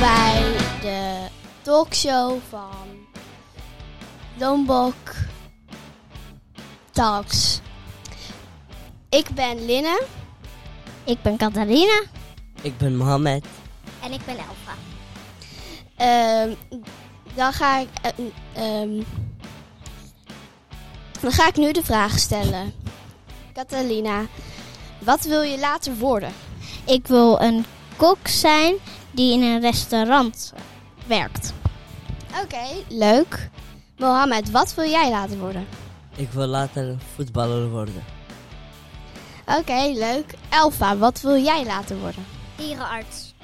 bij de talkshow van Lombok Talks. Ik ben Linne. Ik ben Catharina. Ik ben Mohammed. En ik ben Elfa. Ehm, dan ga ik. eh, ehm, dan ga ik nu de vraag stellen. Catalina, wat wil je later worden? Ik wil een kok zijn die in een restaurant werkt. Oké, leuk. Mohammed, wat wil jij later worden? Ik wil later voetballer worden. Oké, leuk. Elfa, wat wil jij later worden? Dierenarts.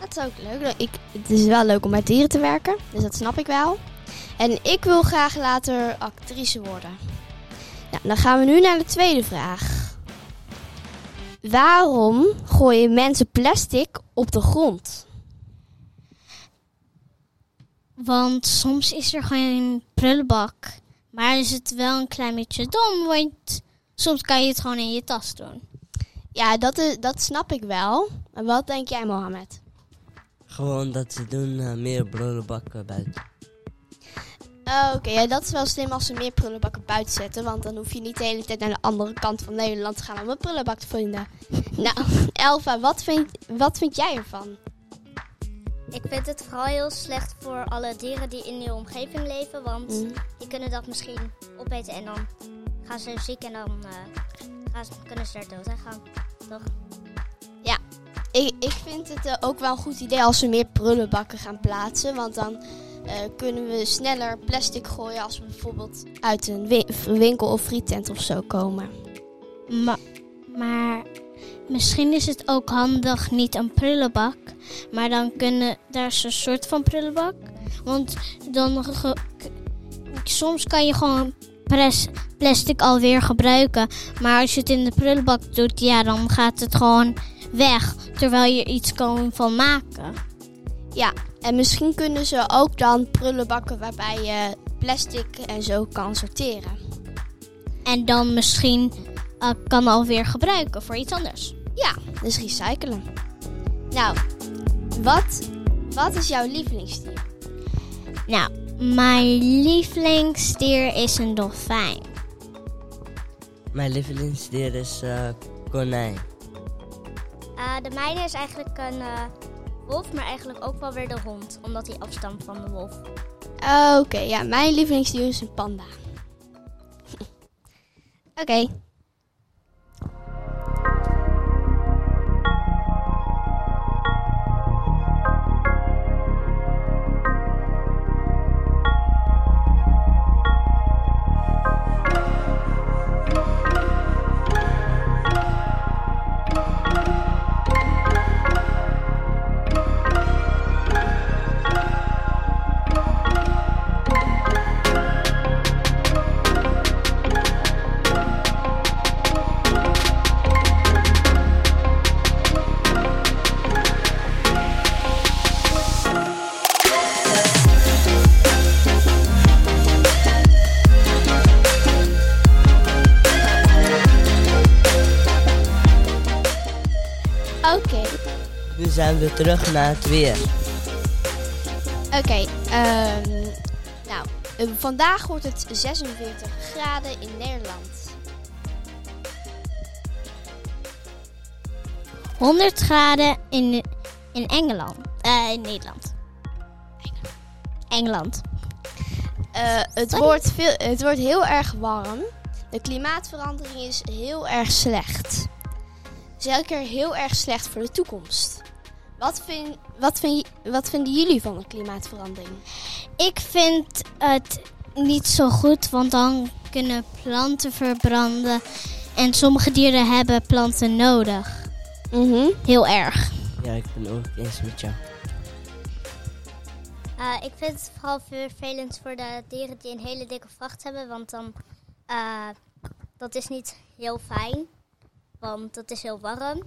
Dat is ook leuk. Ik, het is wel leuk om met dieren te werken, dus dat snap ik wel. En ik wil graag later actrice worden. Nou, dan gaan we nu naar de tweede vraag. Waarom gooien mensen plastic op de grond? Want soms is er gewoon een prullenbak. Maar is het wel een klein beetje dom, want soms kan je het gewoon in je tas doen. Ja, dat, is, dat snap ik wel. Maar wat denk jij, Mohammed? Gewoon dat ze doen eh, meer prullenbakken buiten. Oh, Oké, ja, dat is wel slim als ze meer prullenbakken buiten zetten. Want dan hoef je niet de hele tijd naar de andere kant van Nederland te gaan om een prullenbak te vinden. nou, Elva, wat vind, wat vind jij ervan? Ik vind het vooral heel slecht voor alle dieren die in de omgeving leven. Want Mm. die kunnen dat misschien opeten en dan gaan ze ziek en dan eh, gaan ze, kunnen ze er dood aan gaan. Toch? Ik, ik vind het eh, ook wel een goed idee als we meer prullenbakken gaan plaatsen. Want dan eh, kunnen we sneller plastic gooien als we bijvoorbeeld uit een wi- winkel of frietent of zo komen. Ma maar misschien is het ook handig niet een prullenbak. Maar dan kunnen, daar is een soort van prullenbak. Want dan soms kan je gewoon plastic alweer gebruiken. Maar als je het in de prullenbak doet, ja, dan gaat het gewoon weg. Terwijl je iets kan van maken. Ja, en misschien kunnen ze ook dan prullenbakken waarbij je plastic en zo kan sorteren. En dan misschien eh, kan alweer gebruiken voor iets anders. Ja, dus recyclen. Nou, wat, wat is jouw lievelingsdier? Nou, mijn lievelingsdier is een dolfijn. Mijn lievelingsdier is eh, konijn. Eh, de mijne is eigenlijk een eh, wolf, maar eigenlijk ook wel weer de hond. Omdat hij afstamt van de wolf. Oké, ja, mijn lievelingsdier is een panda. Oké. Oké, Nu zijn we terug naar het weer. oké. ehm, nou, eh, vandaag wordt het 46 graden in Nederland. 100 graden in, in Engeland. Eh, in Nederland. Engeland. Eh, het, Sorry. wordt veel, het wordt heel erg warm. De klimaatverandering is heel erg slecht. Zeker heel erg slecht voor de toekomst. Wat, vind, wat, vind, wat vinden jullie van de klimaatverandering? Ik vind het niet zo goed, want dan kunnen planten verbranden. En sommige dieren hebben planten nodig. Mhm. Heel erg. Ja, ik ben ook eens met jou. Eh, ik vind het vooral vervelend voor de dieren die een hele dikke vracht hebben. Want dan, eh, dat is niet heel fijn. Want het is heel warm.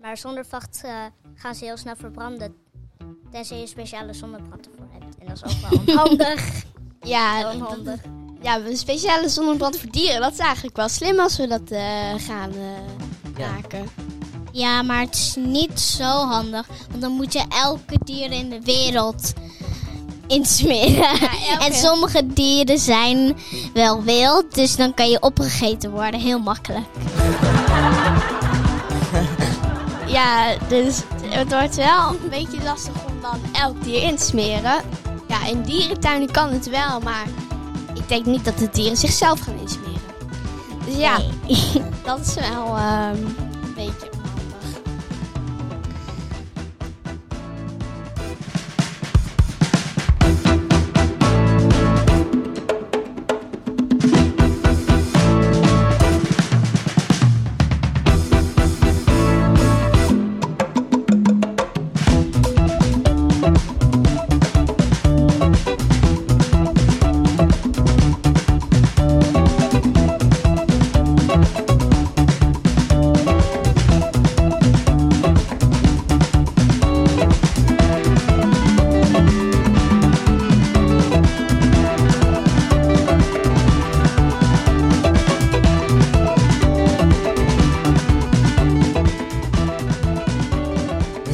Maar zonder vacht eh, gaan ze heel snel verbranden. Tenzij je een speciale zonnebrand ervoor hebt. En dat is ook wel onhandig. Ja, onhandig. ja, een speciale zonnebrand voor dieren. Dat is eigenlijk wel slim als we dat eh, gaan eh, Ja. maken. Ja, maar het is niet zo handig. Want dan moet je elke dier in de wereld insmeren. elke- En sommige dieren zijn wel wild, dus dan kan je opgegeten worden. Heel makkelijk. Ja, dus het wordt wel een beetje lastig om dan elk dier in te smeren. Ja, in dierentuinen kan het wel, maar ik denk niet dat de dieren zichzelf gaan insmeren. Dus ja, dat is wel ehm, een beetje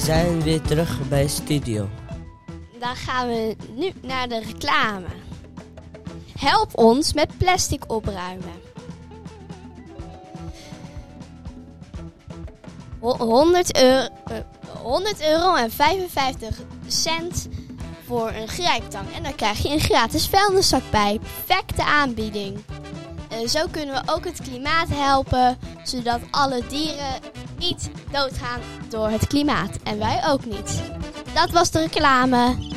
We zijn weer terug bij studio. Dan gaan we nu naar de reclame. Help ons met plastic opruimen. Ho- 100 euro, eh, 100 euro en 55 cent voor een grijptang. En dan krijg je een gratis vuilniszak bij. Perfecte aanbieding. Eh, zo kunnen we ook het klimaat helpen, zodat alle dieren niet doodgaan door het klimaat. En wij ook niet. Dat was de reclame.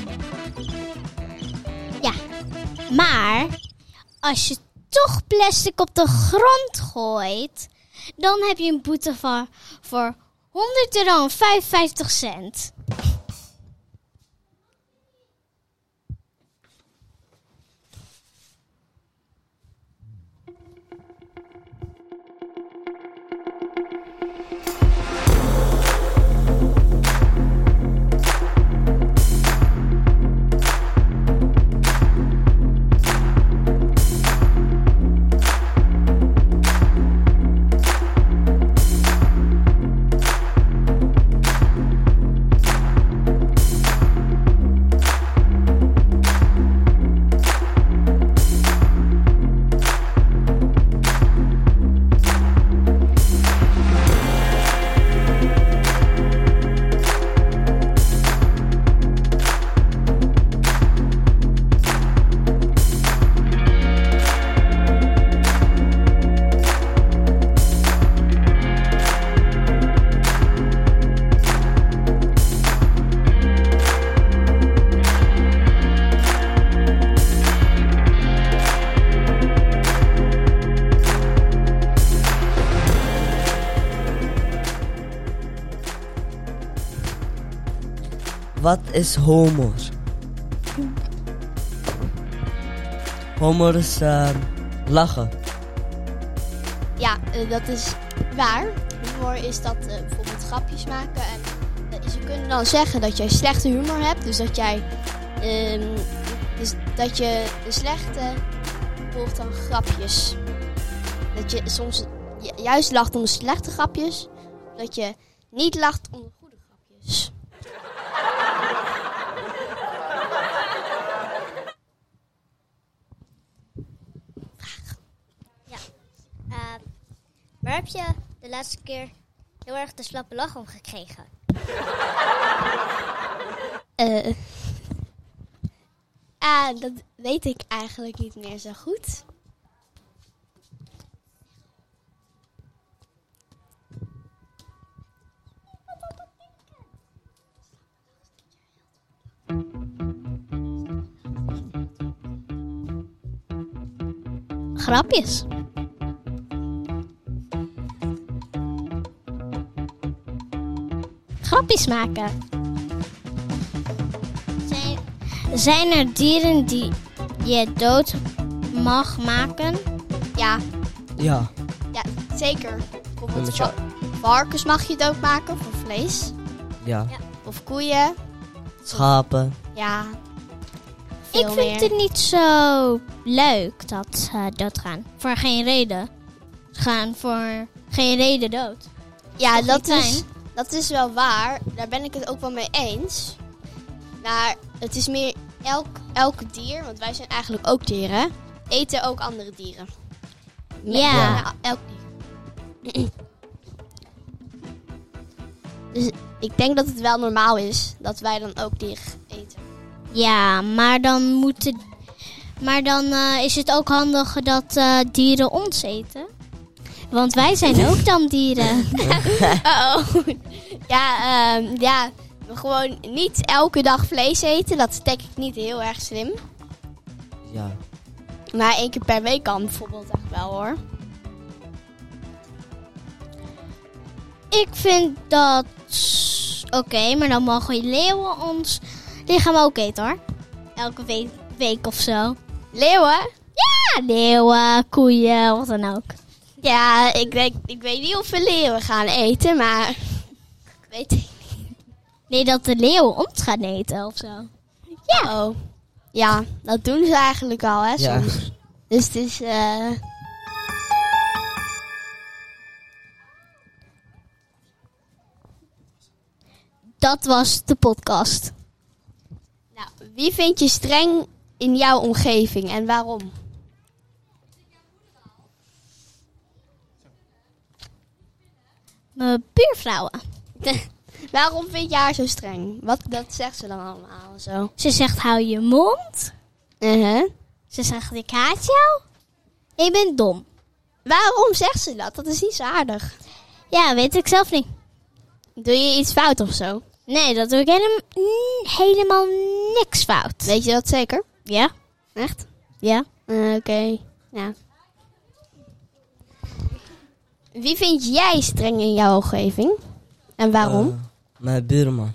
Maar als je toch plastic op de grond gooit, dan heb je een boete van, voor 100 euro en 55 cent. Is humor? Humor is ehm, lachen. Ja, eh, dat is waar. Humor is dat eh, bijvoorbeeld grapjes maken. En eh, ze kunnen dan zeggen dat jij slechte humor hebt. Dus dat jij. ehm, dus dat je de slechte volgt dan grapjes. Dat je soms ju- juist lacht om de slechte grapjes. Dat je niet lacht om de goede grapjes. Eh, waar heb je de laatste keer heel erg de slappe lach om gekregen? Eh ah, dat weet ik eigenlijk niet meer zo goed. Grapjes. Grapjes maken. Zijn, zijn er dieren die je dood mag maken? Ja, Ja, ja zeker. Bijvoorbeeld va- varkens mag je doodmaken voor vlees. ja. Of koeien. Schapen. Ja. Ik vind meer. het niet zo leuk dat ze doodgaan. Voor geen reden. Ze gaan voor geen reden dood. Ja, dat niet is, fijn? Dat is wel waar. Daar ben ik het ook wel mee eens. Maar het is meer elk, elk dier, want wij zijn eigenlijk ook dieren, eten ook andere dieren. Ja. Nou, elk dier. dus ik denk dat het wel normaal is dat wij dan ook dieren eten. Ja, maar dan moeten. Maar dan eh, is het ook handig dat eh, dieren ons eten. Want wij zijn ook dan dieren. oh Ja, ehm, ja, gewoon niet elke dag vlees eten. Dat is denk ik niet heel erg slim. Ja. Maar één keer per week kan bijvoorbeeld echt wel hoor. Ik vind dat. Oké, maar dan mogen leeuwen ons lichaam ook eten hoor. Elke we- week of zo. Leeuwen? Ja, leeuwen, koeien, wat dan ook. Ja, ik, denk, ik weet niet of we leeuwen gaan eten, maar... Ik weet het Nee, dat de leeuwen ons gaan eten of zo. Ja. Oh. Ja, dat doen ze eigenlijk al, hè, Ja. soms. Dus het is... eh Dat was de podcast. Nou, wie vind je streng in jouw omgeving en waarom? Mijn buurvrouwen. waarom vind je haar zo streng? Wat dat zegt ze dan allemaal zo? Ze zegt hou je mond. Uh-huh. Ze zegt ik haat jou. Je bent dom. Waarom zegt ze dat? Dat is niet zo aardig. Ja, weet ik zelf niet. Doe je iets fout of zo? Nee, dat doe ik helemaal, helemaal niks fout. Weet je dat zeker? Ja? Echt? Ja. Eh, Oké, ja. Wie vind jij streng in jouw omgeving? En waarom? Eh, mijn buurman.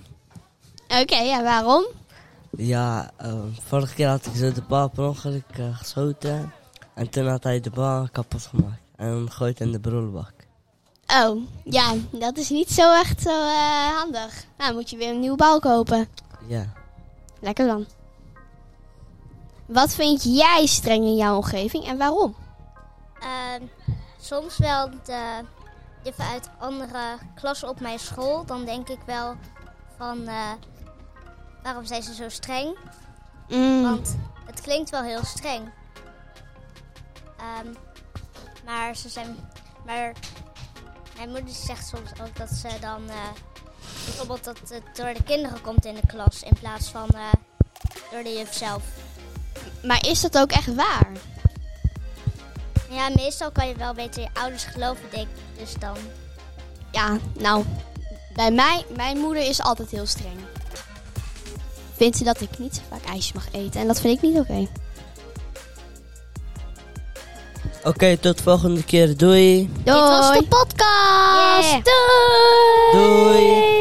Oké, ja, waarom? Ja, eh, vorige keer had ik zo de bal per ongeluk eh, geschoten. En toen had hij de bal kapot gemaakt. En gegooid in de broerbak. Oh, ja, dat is niet zo echt zo eh, handig. Nou, moet je weer een nieuwe bal kopen. Ja. Lekker dan. Wat vind jij streng in jouw omgeving en waarom? Ehm, soms wel de juffen uit andere klassen op mijn school. Dan denk ik wel van eh, waarom zijn ze zo streng? Mm, Want het klinkt wel heel streng. Ehm, maar ze zijn. Maar mijn moeder zegt soms ook dat ze dan. eh, bijvoorbeeld dat het door de kinderen komt in de klas. In plaats van eh, door de juf zelf. maar is dat ook echt waar? Ja, meestal kan je wel beter je ouders geloven, denk ik. Dus dan. Ja, nou, bij mij, mijn moeder is altijd heel streng. Vindt ze dat ik niet zo vaak ijsjes mag eten en dat vind ik niet oké. Oké, tot volgende keer. Doei. Doei! Dit was de podcast. Yeah. Doei!